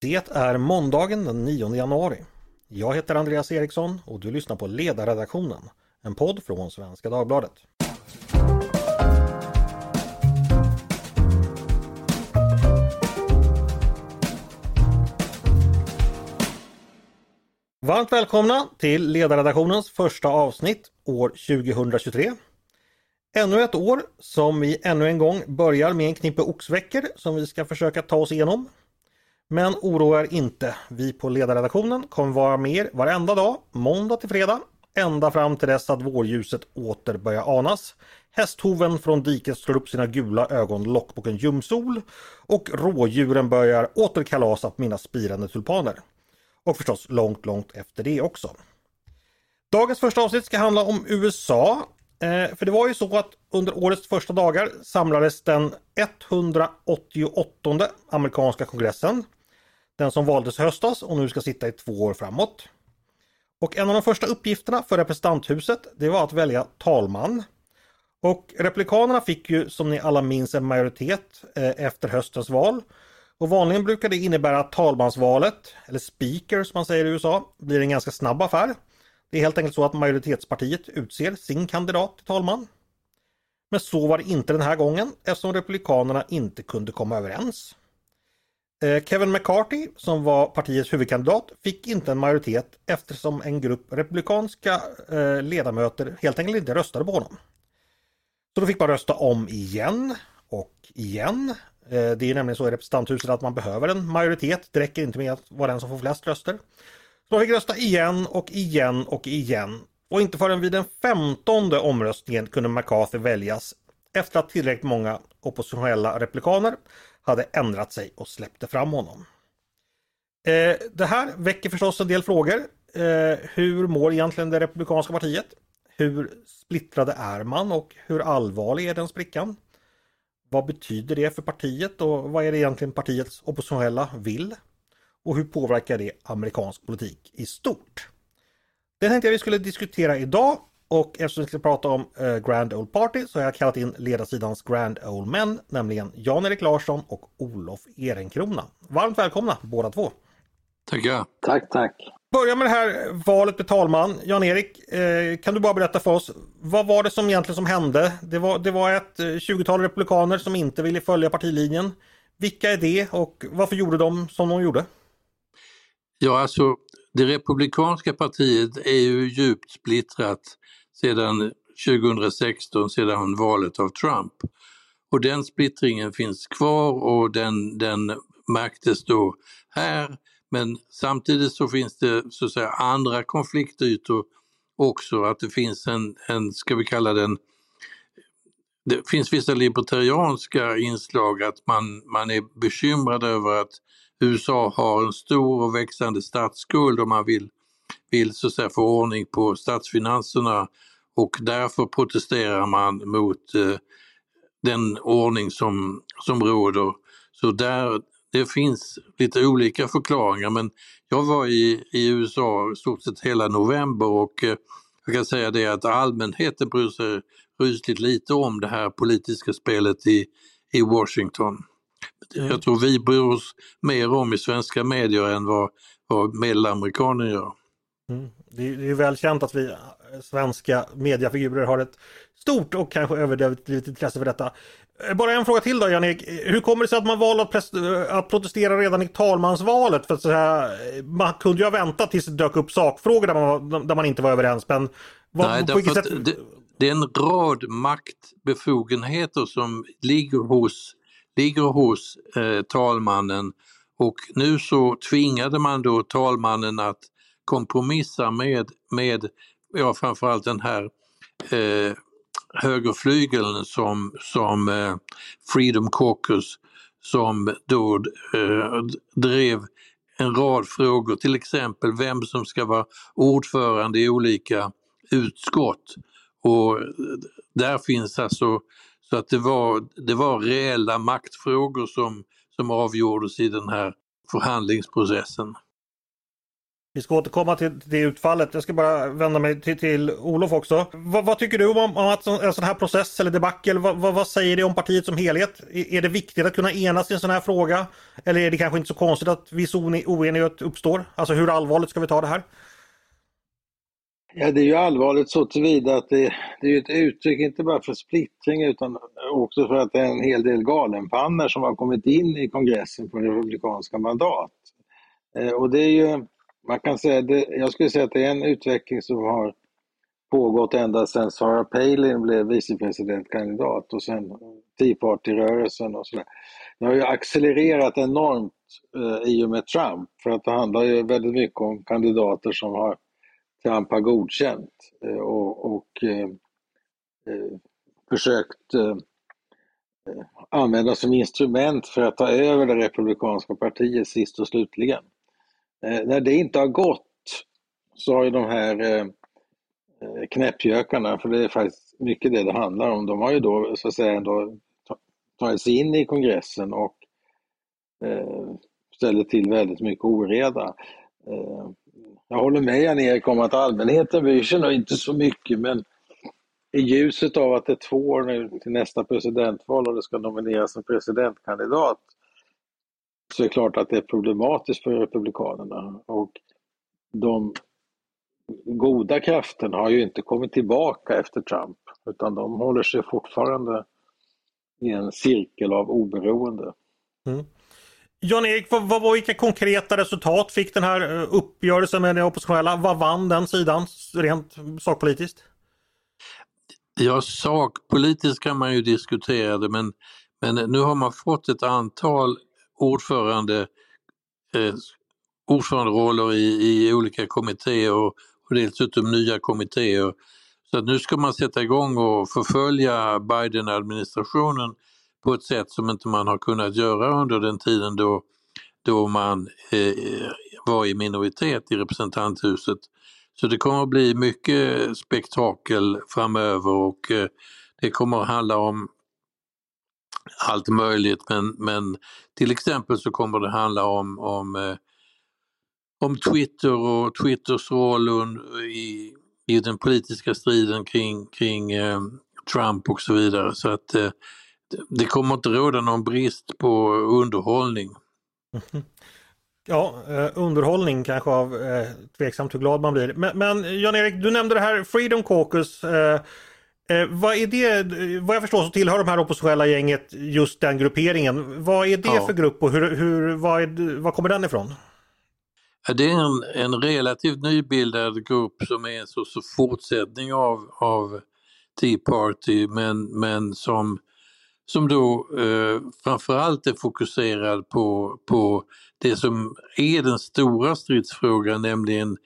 Det är måndagen den 9 januari. Jag heter Andreas Eriksson och du lyssnar på Ledarredaktionen, en podd från Svenska Dagbladet. Varmt välkomna till Ledarredaktionens första avsnitt år 2023. Ännu ett år som vi ännu en gång börjar med en knippe oxveckor som vi ska försöka ta oss igenom. Men oroa er inte, vi på ledarredaktionen kommer vara med er varenda dag, måndag till fredag, ända fram till dess att vårljuset åter börjar anas. Hästhoven från diket slår upp sina gula ögonlock på en ljumsol och rådjuren börjar åter kalasa på mina spirande tulpaner. Och förstås långt, långt efter det också. Dagens första avsnitt ska handla om USA. Eh, för det var ju så att under årets första dagar samlades den 188 amerikanska kongressen. Den som valdes höstas och nu ska sitta i två år framåt. Och en av de första uppgifterna för representanthuset det var att välja talman. Och Republikanerna fick ju som ni alla minns en majoritet eh, efter höstens val. Och vanligen brukar det innebära att talmansvalet, eller speaker som man säger i USA, blir en ganska snabb affär. Det är helt enkelt så att majoritetspartiet utser sin kandidat till talman. Men så var det inte den här gången eftersom Republikanerna inte kunde komma överens. Eh, Kevin McCarthy, som var partiets huvudkandidat, fick inte en majoritet eftersom en grupp republikanska eh, ledamöter helt enkelt inte röstade på honom. Så då fick man rösta om igen och igen. Eh, det är nämligen så i representanthuset att man behöver en majoritet. Det räcker inte med att vara den som får flest röster. Så man fick rösta igen och igen och igen. Och inte förrän vid den femtonde omröstningen kunde McCarthy väljas efter att tillräckligt många oppositionella republikaner hade ändrat sig och släppte fram honom. Eh, det här väcker förstås en del frågor. Eh, hur mår egentligen det republikanska partiet? Hur splittrade är man och hur allvarlig är den sprickan? Vad betyder det för partiet och vad är det egentligen partiets oppositionella vill? Och hur påverkar det amerikansk politik i stort? Det tänkte jag vi skulle diskutera idag och eftersom vi ska prata om eh, Grand Old Party så har jag kallat in ledarsidans Grand Old Men, nämligen Jan-Erik Larsson och Olof Ehrenkrona. Varmt välkomna båda två! Tackar! Tack, tack! Börja med det här valet med talman. Jan-Erik, eh, kan du bara berätta för oss, vad var det som egentligen som hände? Det var, det var ett 20-tal republikaner som inte ville följa partilinjen. Vilka är det och varför gjorde de som de gjorde? Ja, alltså det republikanska partiet är ju djupt splittrat sedan 2016, sedan valet av Trump. Och den splittringen finns kvar och den, den märktes då här. Men samtidigt så finns det så att säga andra konfliktytor också, att det finns en, en ska vi kalla den, det finns vissa libertarianska inslag att man, man är bekymrad över att USA har en stor och växande statsskuld och man vill, vill så att säga, få ordning på statsfinanserna och därför protesterar man mot eh, den ordning som, som råder. Så där, det finns lite olika förklaringar men jag var i, i USA stort sett hela november och eh, jag kan säga det att allmänheten bryr sig rysligt lite om det här politiska spelet i, i Washington. Mm. Jag tror vi bryr oss mer om i svenska medier än vad, vad medelamerikaner gör. Mm. Det, är, väl känt att vi eh, svenska mediafigurer har ett stort och kanske överdrivet intresse för detta. Eh, bara en fråga till då Jan-Erik. Hur kommer det sig att man valde att, eh, att protestera redan i talmansvalet? För så här, man kunde ju ha väntat tills det dök upp sakfrågor där man, där man inte var överens. Men vad, Nej, på sätt... det, det är en rad maktbefogenheter som ligger hos ligger hos eh, talmannen och nu så tvingade man då talmannen att kompromissa med, med ja, framförallt den här eh, högerflygeln som, som eh, Freedom Caucus som då eh, drev en rad frågor, till exempel vem som ska vara ordförande i olika utskott. Och där finns alltså så att det var, det var reella maktfrågor som, som avgjordes i den här förhandlingsprocessen. Vi ska återkomma till det utfallet. Jag ska bara vända mig till, till Olof också. Vad, vad tycker du om, om att en sån här process eller debacle? Vad, vad, vad, säger det om partiet som helhet? Är, är det viktigt att kunna enas i en sån här fråga? Eller är det kanske inte så konstigt att viss oenighet uppstår? Alltså hur allvarligt ska vi ta det här? Ja, det är ju allvarligt så tillvida att det, det är ett uttryck inte bara för splittring utan också för att det är en hel del galenpannor som har kommit in i kongressen på republikanska mandat. Eh, och det är ju, man kan säga, det, jag skulle säga att det är en utveckling som har pågått ända sedan Sarah Palin blev vicepresidentkandidat och sen Tea Party-rörelsen och sådär. Det har ju accelererat enormt eh, i och med Trump för att det handlar ju väldigt mycket om kandidater som har Trump har godkänt eh, och, och eh, eh, försökt eh, eh använda som instrument för att ta över det republikanska partiet sist och slutligen. Eh, när det inte har gått så har ju de här eh, eh, knäppjökarna, för det är faktiskt mycket det det handlar om, de har ju då så att säga ändå tagit sig in i kongressen och eh, ställer till väldigt mycket oreda. Eh, jag håller med Jan-Erik om att allmänheten bryr sig nog inte så mycket men i ljuset av att det är två år nu till nästa presidentval och det ska nomineras en presidentkandidat så är det klart att det är problematiskt för Republikanerna. Och de goda krafterna har ju inte kommit tillbaka efter Trump utan de håller sig fortfarande i en cirkel av oberoende. Mm. Jan-Erik, vad, vad var vilka konkreta resultat fick den här eh, uppgörelsen med den oppositionella? Vad vann den sidan rent sakpolitiskt? Ja, sakpolitiskt kan man ju diskutera det men, men nu har man fått ett antal ordförande, eh, ordföranderoller i, i olika kommittéer och, och dessutom nya kommittéer. Så att nu ska man sätta igång och förfölja Biden-administrationen på ett sätt som inte man har kunnat göra under den tiden då, då man eh, var i minoritet i representanthuset. Så det kommer att bli mycket spektakel framöver och eh, det kommer att handla om allt möjligt men, men till exempel så kommer det handla om, om, eh, om Twitter och Twitters roll i, i den politiska striden kring, kring eh, Trump och så vidare. Så att eh, det kommer inte råda någon brist på underhållning. Ja, eh, underhållning kanske av eh, tveksamt hur glad man blir. Men, men Jan-Erik, du nämnde det här Freedom Caucus. Eh, Eh, eh, vad är det, vad jag förstår så tillhör de här oppositionella gänget just den grupperingen. Vad är det ja. för grupp och hur, hur, vad, är, vad kommer den ifrån? Det är en, en relativt nybildad grupp som är en sorts fortsättning av, av Tea Party men, men som som då eh, framförallt är fokuserad på, på det som är den stora stridsfrågan, nämligen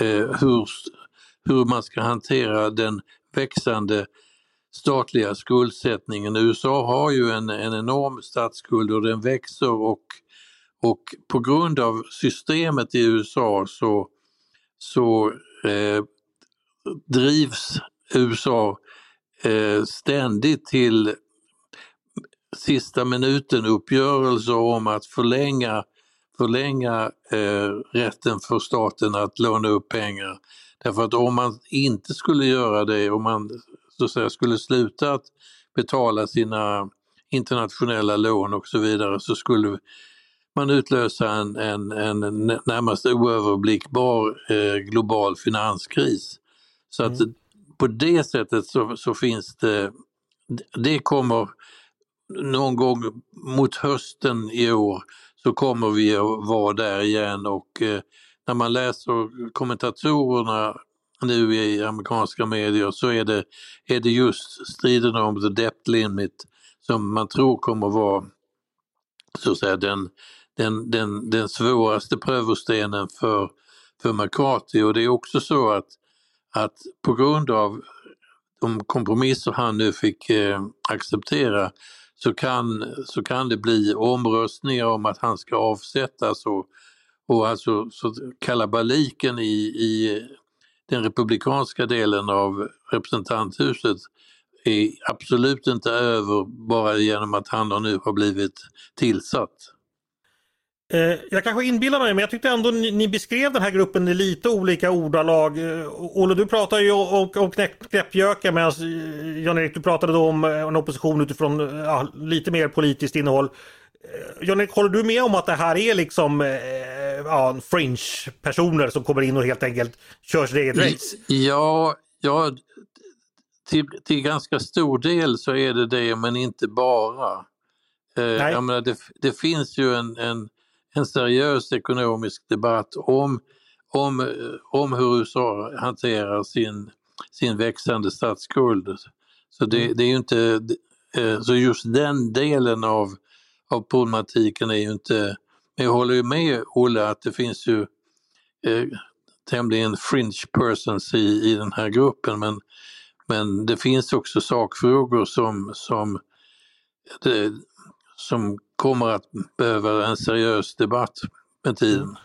eh, hur, hur man ska hantera den växande statliga skuldsättningen. USA har ju en, en enorm statsskuld och den växer och, och på grund av systemet i USA så, så eh, drivs USA eh, ständigt till sista minuten-uppgörelser om att förlänga, förlänga eh, rätten för staten att låna upp pengar. Därför att om man inte skulle göra det, om man så att säga, skulle sluta att betala sina internationella lån och så vidare så skulle man utlösa en, en, en närmast oöverblickbar eh, global finanskris. Så att mm. på det sättet så, så finns det, det kommer någon gång mot hösten i år så kommer vi att vara där igen och eh, när man läser kommentatorerna nu i amerikanska medier så är det, är det just striden om the debt limit som man tror kommer att vara så att säga, den, den, den, den svåraste prövostenen för, för McCarthy. Och det är också så att, att på grund av de kompromisser han nu fick eh, acceptera så kan, så kan det bli omröstningar om att han ska avsättas och, och alltså så kalabaliken i, i den republikanska delen av representanthuset är absolut inte över bara genom att han nu har blivit tillsatt. Eh, jag kanske inbillar mig men jag tyckte ändå ni, beskrev den här gruppen i lite olika ordalag. Eh, Olle du pratar ju om, om knäppjökar medan eh, Jan-Erik du pratade då om en opposition utifrån ja, lite mer politiskt innehåll. Jan-Erik, håller du med om att det här är liksom ja, fringe-personer som kommer in och helt enkelt kör sitt eget race? Ja, ja till, till ganska stor del så är det det men inte bara. Nej. Jag menar, det, det finns ju en, en en seriös ekonomisk debatt om, om, om hur USA hanterar sin, sin växande statsskuld. Så det, mm. det är ju inte, eh, så just den delen av, av problematiken är ju inte, men jag håller ju med Olle att det finns ju eh, tämligen fringe persons i, i den här gruppen men, men det finns också sakfrågor som, som det, som kommer att behöva en seriös debatt med tiden.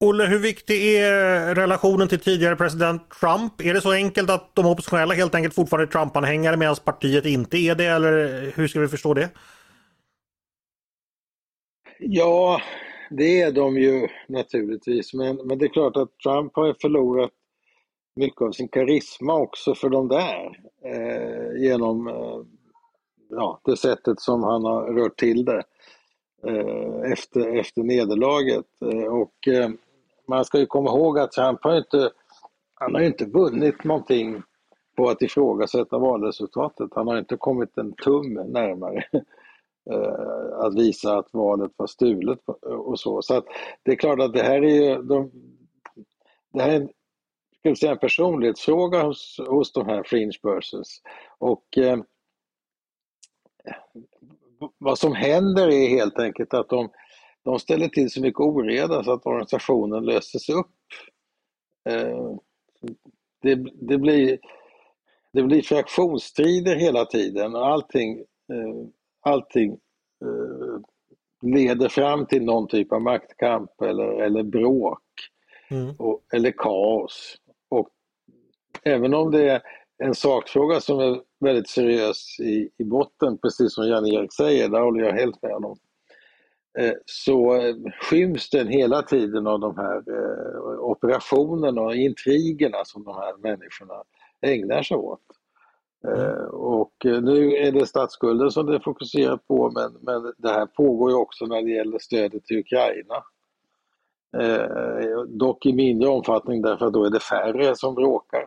Olle, hur viktig är relationen till tidigare president Trump? Är det så enkelt att de oppositionella helt enkelt fortfarande är Trump-anhängare medan partiet inte är det eller hur ska vi förstå det? Ja, det är de ju naturligtvis, men, men det är klart att Trump har förlorat mycket av sin karisma också för de där eh, genom eh, ja, det sättet som han har rört till det eh, efter, efter nederlaget. Eh, och eh, man ska ju komma ihåg att Trump har inte, han har inte vunnit någonting på att ifrågasätta valresultatet. Han har inte kommit en tum närmare Eh, att visa att valet var stulet och så. Så att det är klart att det här är ju de, det här är ska vi säga, en personlighetsfråga hos, hos de här fringe persons. Och eh, vad som händer är helt enkelt att de, de ställer till så mycket oreda så att organisationen löses upp. Eh, det, det, blir, det blir fraktionsstrider hela tiden och allting, eh, allting eh, leder fram till någon typ av maktkamp eller, eller bråk mm. och, eller kaos. Och även om det är en sakfråga som är väldigt seriös i, i botten, precis som Jan-Erik säger, där håller jag helt med honom. Eh, så eh, skyms den hela tiden av de här eh, operationerna och intrigerna som de här människorna ägnar sig åt. Mm. Och nu är det statsskulden som det är fokuserat på men, men det här pågår ju också när det gäller stödet till Ukraina. dock i mindre omfattning därför att då är det färre som bråkar.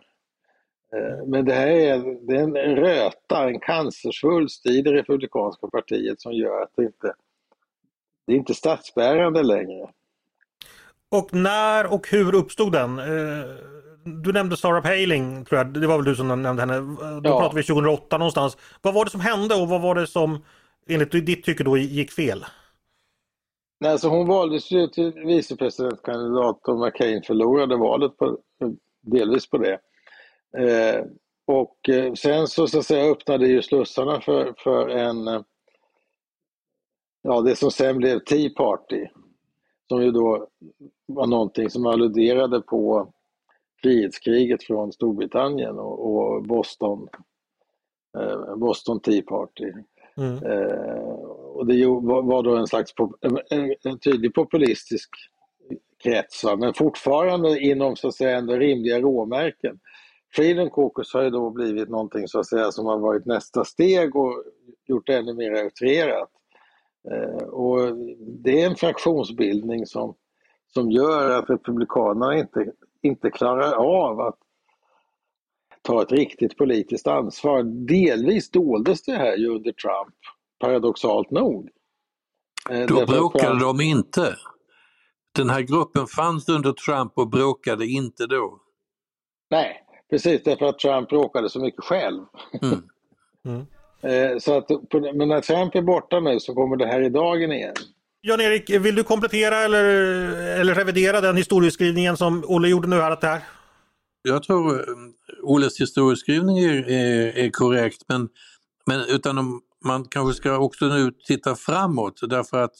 Eh, men det här är, det är en röta, en cancersvulst i det republikanska partiet som gör att det inte det är inte statsbärande längre. Och när och hur uppstod den? Eh, du nämnde Sarah Palin, tror jag. Det var väl du som nämnde henne. Då ja. pratade vi 2008 någonstans. Vad var det som hände och vad var det som enligt ditt tycke då gick fel? Nej, alltså hon valdes ju till vicepresidentkandidat och McCain förlorade valet på, delvis på det. Eh, och eh, sen så, så att säga, öppnade ju slussarna för, för en, eh, ja det som sen blev Tea Party, som ju då var någonting som alluderade på frihetskriget från Storbritannien och, och Boston, eh, Boston Tea Party. Mm. Eh, och det var, var då en slags en, en tydlig populistisk krets, men fortfarande inom så att säga ändå rimliga råmärken. Freedom Caucus har ju då blivit någonting så att säga som har varit nästa steg och gjort det ännu mer utrerat. Eh, och det är en fraktionsbildning som, som gör att Republikanerna inte, inte klarar av att ta ett riktigt politiskt ansvar. Delvis doldes det här ju under Trump, paradoxalt nog. Eh, då bråkade de inte. Den här gruppen fanns under Trump och bråkade inte då. Nej, Precis, därför att Trump råkade så mycket själv. Mm. Mm. Eh, så att, men när Trump är borta nu så kommer det här i dagen igen. Jan-Erik, vill du komplettera eller, eller revidera den historieskrivningen som Olle gjorde nu här? Att här? Jag tror um, Olles historieskrivning är, är, är korrekt men, men utan man kanske ska också nu titta framåt därför att,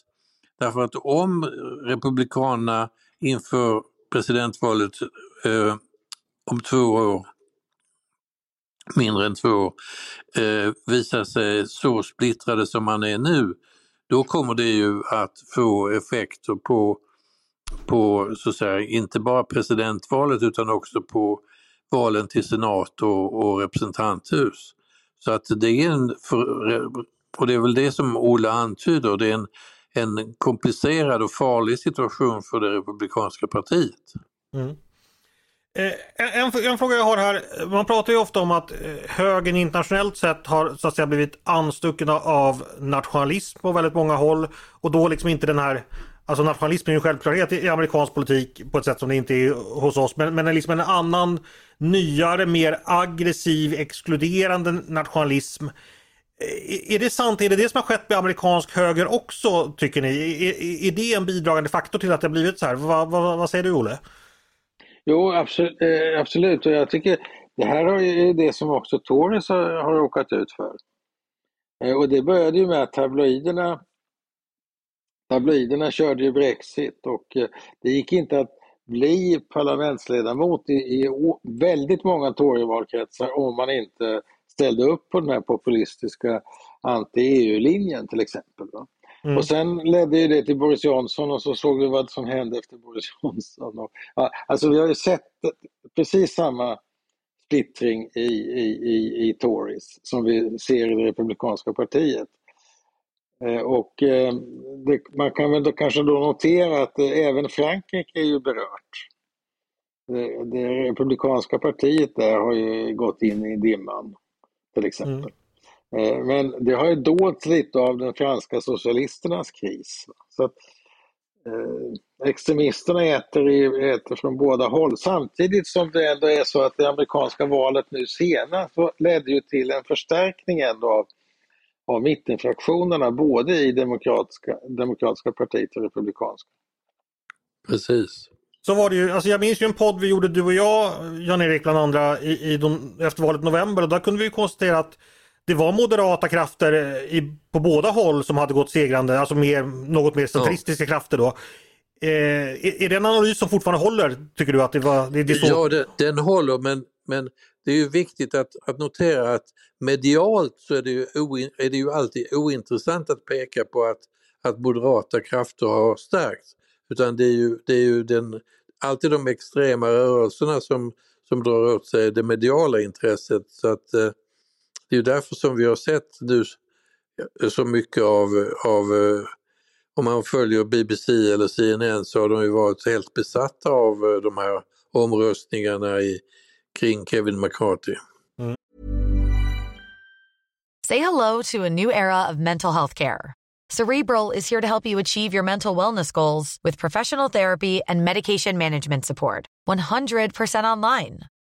därför att om Republikanerna inför presidentvalet eh, om två år, mindre än två år, eh, visar sig så splittrade som man är nu, då kommer det ju att få effekter på, på så att säga, inte bara presidentvalet utan också på valen till senat och, och representanthus. Så att det är en, och det är väl det som Ola antyder, det är en, en komplicerad och farlig situation för det republikanska partiet. Mm. Eh, en, en, fråga jag har här. Man pratar ju ofta om att eh, högern internationellt sett har så att säga blivit anstucken av nationalism på väldigt många håll. Och då liksom inte den här Alltså nationalism är ju en självklarhet i amerikansk politik på ett sätt som det inte är hos oss. Men, men liksom en annan nyare, mer aggressiv, exkluderande nationalism. Eh, är det sant? Är det det som har skett med amerikansk höger också tycker ni? Är, är det en bidragande faktor till att det har blivit så här? Va, va, vad säger du Olle? Jo, absolut, eh, absolut. Och jag tycker det här är det som också Tories har, har råkat ut för. Eh, och det började ju med att tabloiderna Tabloiderna körde ju Brexit och eh, det gick inte att bli parlamentsledamot i, i väldigt många Toryvalkretsar om man inte ställde upp på den här populistiska anti-EU-linjen till exempel. Mm. Och sen ledde ju det till Boris Johnson och så såg vi vad som hände efter Boris Johnson. Och, alltså vi har ju sett precis samma splittring i, i, i, i Tories som vi ser i det republikanska partiet. Eh, och eh, det, man kan väl då kanske då notera att eh, även Frankrike är ju berört. Det, det republikanska partiet där har ju gått in i dimman till exempel. Mm. Eh, men det har ju dolts lite av den franska socialisternas kris. Så att, eh, extremisterna äter, i, äter från båda håll samtidigt som det ändå är så att det amerikanska valet nu senast ledde ju till en förstärkning ändå av, av mittenfraktionerna både i demokratiska, demokratiska partiet och republikanska. Precis. Så var det ju, alltså jag minns ju en podd vi gjorde du och jag, Jan-Erik bland andra, i, i de, efter valet november och där kunde vi konstatera att det var moderata krafter i, på båda håll som hade gått segrande, alltså mer, något mer centristiska ja. krafter då. Eh, är, är det en analys som fortfarande håller, tycker du? att det var det, det så... Ja, det, den håller men, men det är ju viktigt att, att notera att medialt så är det, ju oin, är det ju alltid ointressant att peka på att, att moderata krafter har stärkts. Utan det är ju, det är ju den, alltid de extrema rörelserna som, som drar åt sig det mediala intresset. Så att eh, det är därför som vi har sett nu så mycket av, av eh, om man följer BBC eller CNN så har de ju varit helt besatta av eh, de här omröstningarna i, kring Kevin McCarthy. Mm. Say hello to a new era of mental health care. Cerebral is here to help you achieve your mental wellness goals with professional therapy and medication management support. 100% online.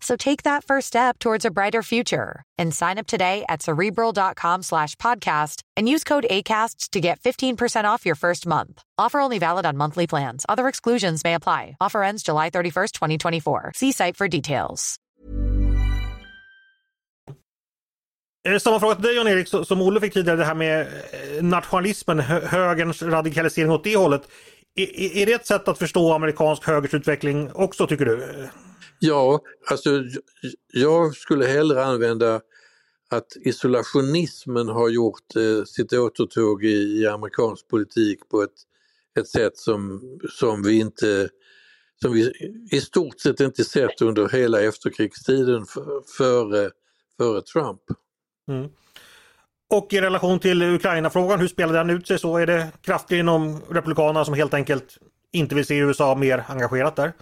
So take that first step towards a brighter future and sign up today at cerebral.com slash podcast and use code ACasts to get 15% off your first month. Offer only valid on monthly plans. Other exclusions may apply. Offer ends July 31st, 2024. See site for details. Samma fråga till dig Jan-Erik, som Olle fick tidigare, det här med eh, nationalismen, högerns radikalisering åt det hållet. Är, är det ett sätt att förstå amerikansk högers utveckling också tycker du? Ja, alltså jag skulle hellre använda att isolationismen har gjort eh, sitt återtåg i, i, amerikansk politik på ett, ett sätt som, som vi inte som vi i stort sett inte sett under hela efterkrigstiden före, före Trump. Mm. Och i relation till Ukraina-frågan, hur spelar den ut sig så? Är det krafter inom Republikanerna som helt enkelt inte vill se USA mer engagerat där?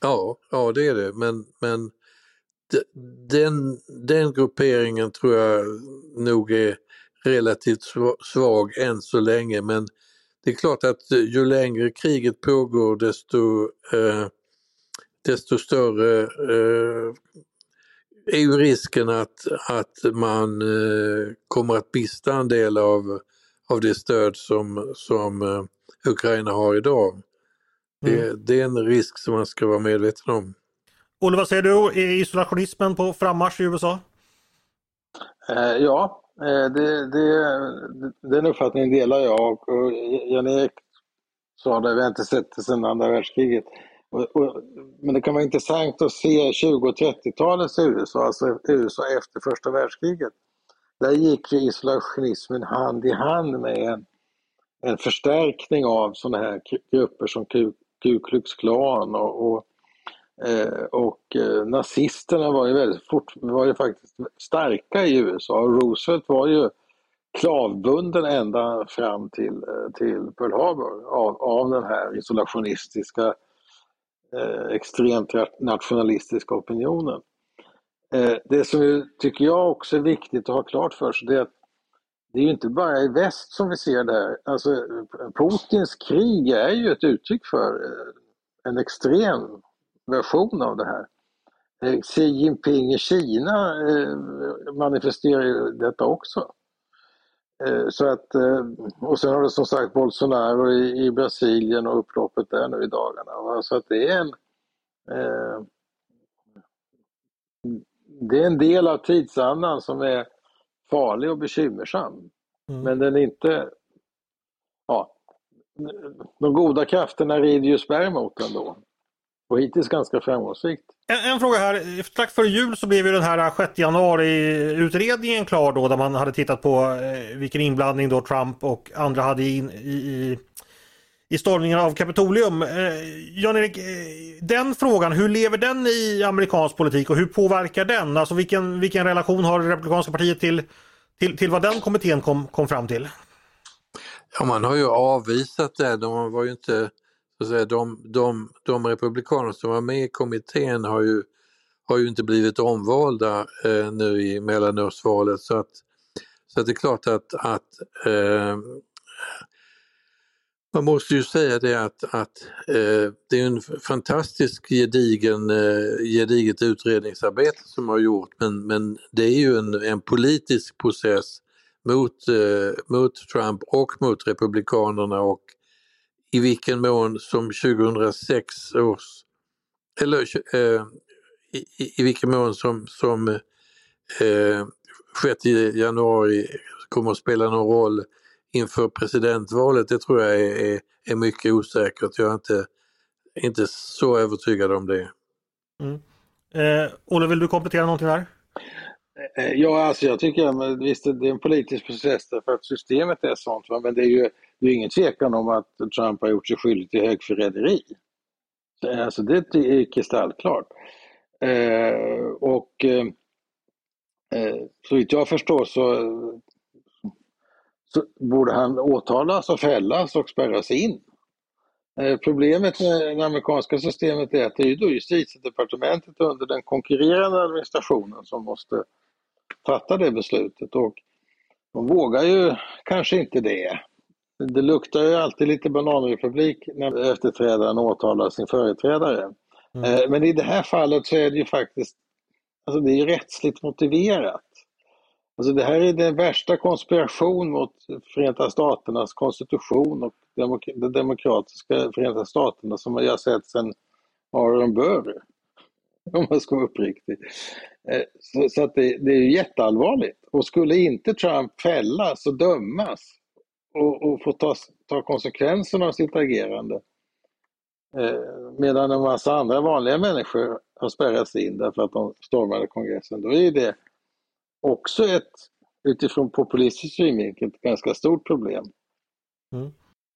Ja, ja det är det. Men, men den, den grupperingen tror jag nog är relativt svag än så länge. Men det är klart att ju längre kriget pågår desto, eh, desto större eh, är ju risken att, att man eh, kommer att mista en del av, av det stöd som, som eh, Ukraina har idag. Det, mm. det, är en risk som man ska vara medveten om. Olle, vad säger du? Är isolationismen på frammarsch i USA? Eh, ja, eh, det, det, den uppfattningen delar jag och Jan-Erik sa det, vi har inte sett det sedan andra världskriget. Och, och, men det kan vara intressant att se 20 och 30-talets USA, alltså USA efter första världskriget. Där gick ju isolationismen hand i hand med en, en förstärkning av sådana här grupper som Ku, Ku Klux Klan och, och Eh, och eh, nazisterna var ju, väldigt fort, var ju faktiskt starka i USA. Roosevelt var ju klavbunden ända fram till, eh, till Pearl Harbor av, av den här isolationistiska, eh, extremt nationalistiska opinionen. Eh, det som tycker jag också är viktigt att ha klart för sig det är att det är ju inte bara i väst som vi ser det här. Alltså, Putins krig är ju ett uttryck för eh, en extrem version av det här. Eh, Xi Jinping i Kina eh, manifesterar ju detta också. Så att, och sen har du som sagt Bolsonaro i, i Brasilien och upploppet där nu i dagarna. Så att det är en det är en del av tidsandan som är farlig och bekymmersam. Mm. Men den är inte... Ja, de goda krafterna rider ju spärr mot den då. Och hittills ganska framgångsrikt. En, en, fråga här. Strax före jul så blev ju den här 6 januari-utredningen klar då där man hade tittat på eh, vilken inblandning då Trump och andra hade in, i, i, i stormningen av Kapitolium. Eh, Jan-Erik, eh, den frågan, hur lever den i amerikansk politik och hur påverkar den? Alltså vilken, vilken relation har det Republikanska partiet till, till, till vad den kommittén kom, kom fram till? Ja, man har ju avvisat det. De var ju inte så att säga, de, de, de republikaner som var med i kommittén har ju, har ju inte blivit omvalda eh, nu i mellanårsvalet så att, så att det är klart att, att eh, man måste ju säga det att, att eh, det är en fantastisk gedigen, eh, gediget utredningsarbete som har gjort men, men det är ju en, en politisk process mot, eh, mot Trump och mot Republikanerna och i vilken mån som 2006 års, eller eh, i, i, vilken mån som, som eh, 6 januari kommer att spela någon roll inför presidentvalet, det tror jag är, är, är mycket osäkert. Jag är inte, inte så övertygad om det. Mm. Eh, Olle, vill du komplettera någonting där? Eh, ja, alltså jag tycker visst det är en politisk process därför att systemet är sånt, men det är ju det är ingen tvekan om att Trump har gjort sig skyldig till högförräderi. Alltså det är kristallklart. Eh, och eh, eh, så vitt jag förstår så borde han åtalas och fällas och spärras in. Eh, problemet med det amerikanska systemet är att det är då justitiedepartementet under den konkurrerande administrationen som måste fatta det beslutet och de vågar ju kanske inte det. Det luktar ju alltid lite bananrepublik när efterträdaren åtalar sin företrädare. Mm. Eh, men i det här fallet så är det ju faktiskt alltså det är rättsligt motiverat. Alltså det här är den värsta konspiration mot Förenta Staternas konstitution och demok de demokratiska Förenta Staterna som jag sett sedan Aaron Burr. Om man ska vara uppriktig. Eh, så, så att det, det är jätteallvarligt. Och skulle inte Trump fällas och dömas och, och få ta, ta konsekvenserna av sitt agerande. Eh, medan en massa andra vanliga människor har spärrats in därför att de stormade kongressen. Då är det också ett, utifrån populistisk synvinkel, ett ganska stort problem. Mm.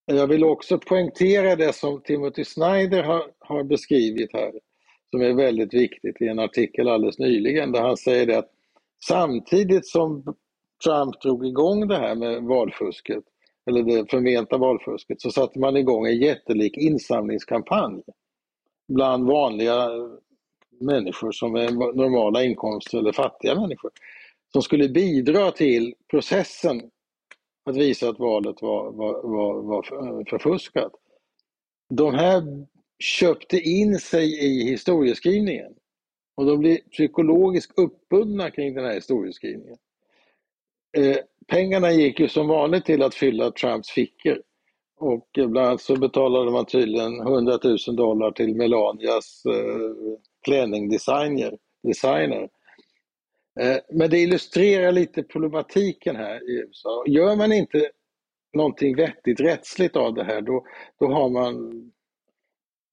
Jag vill också poängtera det som Timothy Snyder har, har, beskrivit här, som är väldigt viktigt i en artikel alldeles nyligen, där han säger det att samtidigt som Trump drog igång det här med valfusket eller det förmenta valfusket, så satte man igång en jättelik insamlingskampanj bland vanliga människor som är normala inkomster eller fattiga människor som skulle bidra till processen att visa att valet var, var, var, var förfuskat. De här köpte in sig i historieskrivningen och de blir psykologiskt uppbundna kring den här historieskrivningen. Eh, pengarna gick ju som vanligt till att fylla Trumps fickor. Och bland annat så betalade man tydligen 100 000 dollar till Melanias eh, klänningsdesigner. Designer. Eh, men det illustrerar lite problematiken här i USA. Gör man inte någonting vettigt rättsligt av det här, då, då, har, man,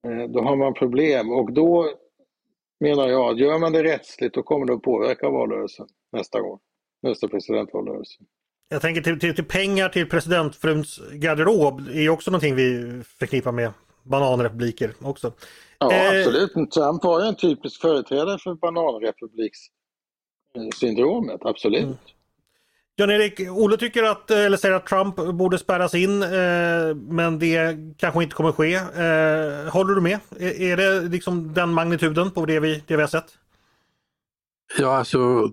eh, då har man problem. Och då menar jag gör man det rättsligt, då kommer det att påverka valrörelsen nästa gång, nästa presidentvalrörelse. Jag tänker till, till, till pengar till presidentfruns garderob är ju också någonting vi förknippar med bananrepubliker också. Ja, eh, absolut. Trump var ju en typisk företrädare för bananrepublikssyndromet, absolut. Mm. Jan-Erik, Olle tycker att, eller säger att Trump borde spärras in eh, men det kanske inte kommer ske. Eh, håller du med? Är, är det liksom den magnituden på det vi, det vi har sett? Ja, alltså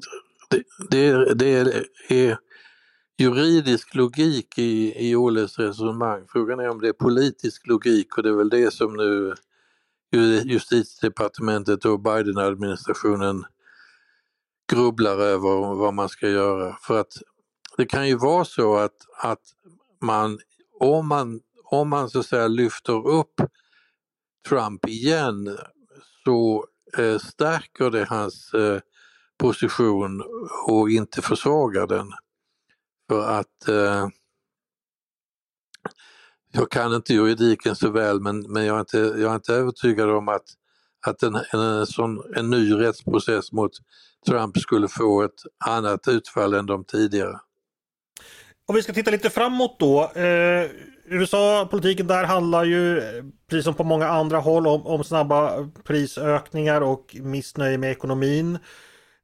det, det, det är juridisk logik i, i Olles resonemang. Frågan är om det är politisk logik och det är väl det som nu justitiedepartementet och Biden-administrationen grubblar över vad man ska göra. För att det kan ju vara så att, att man, om man, om man så att säga lyfter upp Trump igen så eh, stärker det hans eh, position och inte försvagar den. För att eh, jag kan inte juridiken så väl men, men jag, är inte, jag är inte övertygad om att, att en, en, en, sån, en ny rättsprocess mot Trump skulle få ett annat utfall än de tidigare. Om vi ska titta lite framåt då. Eh, USA-politiken där handlar ju, eh, precis som på många andra håll, om, om snabba prisökningar och missnöje med ekonomin.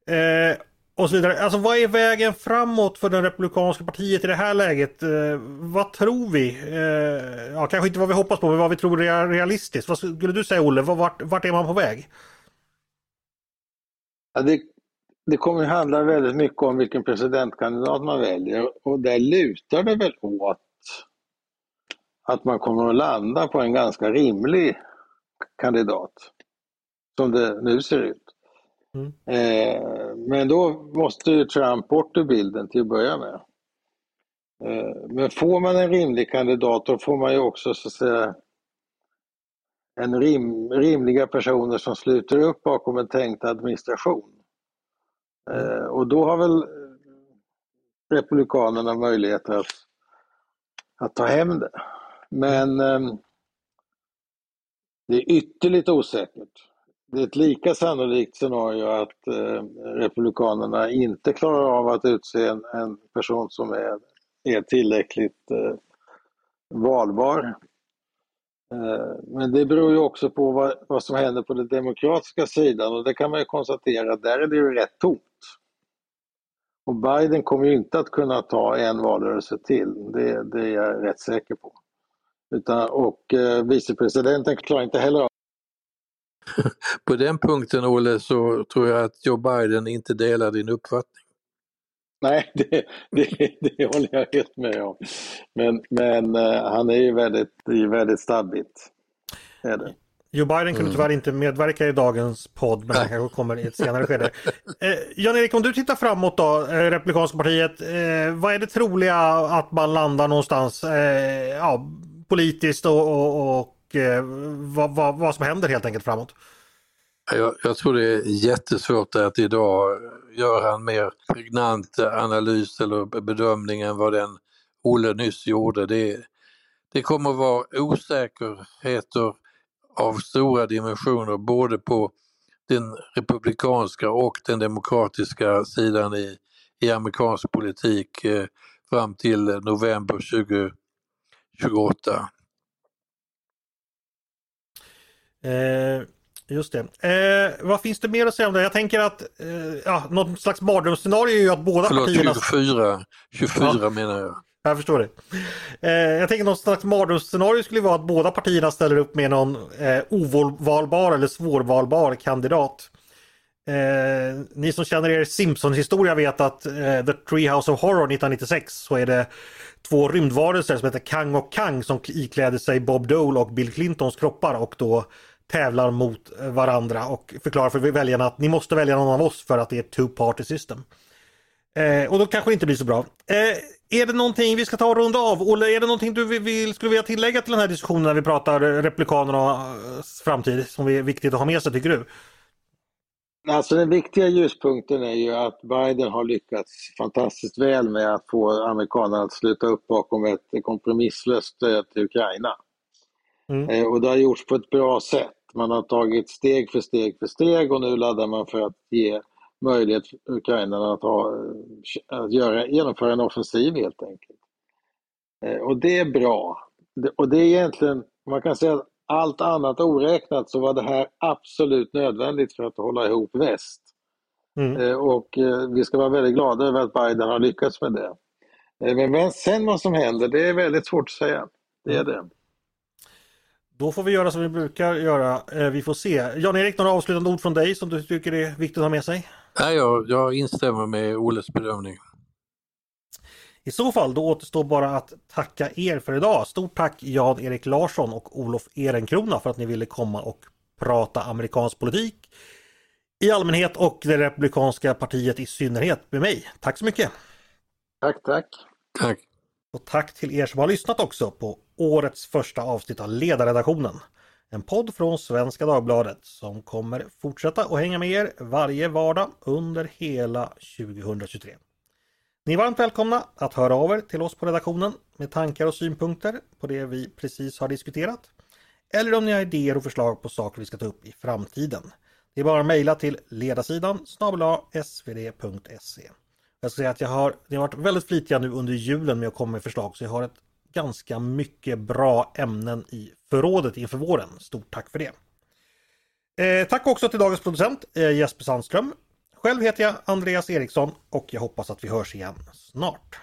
Eh, och så vidare. Alltså vad är vägen framåt för det republikanska partiet i det här läget? Eh, vad tror vi? Eh, ja, kanske inte vad vi hoppas på, men vad vi tror är realistiskt. Vad skulle du säga Olle? Vart, vart är man på väg? Ja, det, det kommer handla väldigt mycket om vilken presidentkandidat man väljer och där lutar det väl åt att man kommer att landa på en ganska rimlig kandidat. Som det nu ser ut. Mm. Eh, men då måste ju Trump bort ur bilden till att börja med. Eh, men får man en rimlig kandidat då får man ju också så att säga en rim, rimliga personer som sluter upp bakom en tänkt administration. Eh, och då har väl Republikanerna möjligheter att, att ta hem det. Men eh, det är ytterligt osäkert. Det är ett lika sannolikt scenario att eh, Republikanerna inte klarar av att utse en, en person som är, är tillräckligt eh, valbar. Eh, men det beror ju också på vad, vad som händer på den demokratiska sidan och det kan man ju konstatera att där är det ju rätt tomt. Och Biden kommer ju inte att kunna ta en valrörelse till, det, det är jag rätt säker på. Utan, och eh, vicepresidenten klarar inte heller av På den punkten Olle så tror jag att Joe Biden inte delar din uppfattning. Nej, det, det, det håller jag helt med om. Men, men uh, han är ju väldigt, väldigt stabbigt. Är det. Joe Biden kunde mm. tyvärr inte medverka i dagens podd men han kanske kommer i ett senare skede. Eh, Jan-Erik, om du tittar framåt då, eh, Republikanska partiet. Eh, vad är det troliga att man landar någonstans eh, ja, politiskt och, och, och eh, vad, vad, vad, som händer helt enkelt framåt? Jag, jag, tror det är jättesvårt att idag göra en mer pregnant analys eller bedömning än vad den Olle nyss gjorde. Det, det kommer att vara osäkerheter av stora dimensioner både på den republikanska och den demokratiska sidan i, i amerikansk politik eh, fram till november 2028. Eh, just det. Eh, vad finns det mer att säga om det? Jag tänker att eh, ja, något slags mardrömsscenario är ju att båda Förlåt, partierna... 24, 24 ja. menar jag. Jag förstår det. Eh, jag tänker något slags mardrömsscenario skulle vara att båda partierna ställer upp med någon eh, ovalbar eller svårvalbar kandidat. Eh, ni som känner er Simpson-historia vet att eh, The Treehouse of Horror 1996 så är det två rymdvarelser som heter Kang och Kang som ikläder sig Bob Dole och Bill Clintons kroppar och då tävlar mot varandra och förklarar för väljarna att ni måste välja någon av oss för att det är ett two party system. Eh, och då kanske det inte blir så bra. Eh, är det någonting vi ska ta och runda av? Olle, är det någonting du vill, skulle vilja tillägga till den här diskussionen när vi pratar republikanernas eh, framtid som är viktigt att ha med sig tycker du? Alltså den viktiga ljuspunkten är ju att Biden har lyckats fantastiskt väl med att få amerikanerna att sluta upp bakom ett kompromisslöst stöd till Ukraina. Mm. Eh, och det har gjorts på ett bra sätt. Man har tagit steg för steg för steg och nu laddar man för att ge möjlighet för ukrainarna att, ha, att göra, genomföra en offensiv helt enkelt. Eh, och det är bra. Och det är egentligen, man kan säga att allt annat oräknat så var det här absolut nödvändigt för att hålla ihop väst. Mm. Eh, och eh, vi ska vara väldigt glada över att Biden har lyckats med det. Men sen vad som händer, det är väldigt svårt att säga. Det är mm. det. Då får vi göra som vi brukar göra. Vi får se. Jan-Erik, några avslutande ord från dig som du tycker är viktigt att ha med sig? Nej, jag, jag instämmer med Olles bedömning. I så fall då återstår bara att tacka er för idag. Stort tack Jan-Erik Larsson och Olof Ehrenkrona för att ni ville komma och prata amerikansk politik i allmänhet och det republikanska partiet i synnerhet med mig. Tack så mycket! Tack, tack! Tack! Och tack till er som har lyssnat också på årets första avsnitt av Ledarredaktionen. En podd från Svenska Dagbladet som kommer fortsätta att hänga med er varje vardag under hela 2023. Ni är varmt välkomna att höra av er till oss på redaktionen med tankar och synpunkter på det vi precis har diskuterat. Eller om ni har idéer och förslag på saker vi ska ta upp i framtiden. Det är bara att mejla till ledarsidan svd.se. Jag ska säga att jag har, ni har varit väldigt flitiga nu under julen med att komma med förslag så jag har ett ganska mycket bra ämnen i förrådet inför våren. Stort tack för det! Eh, tack också till dagens producent eh, Jesper Sandström. Själv heter jag Andreas Eriksson och jag hoppas att vi hörs igen snart.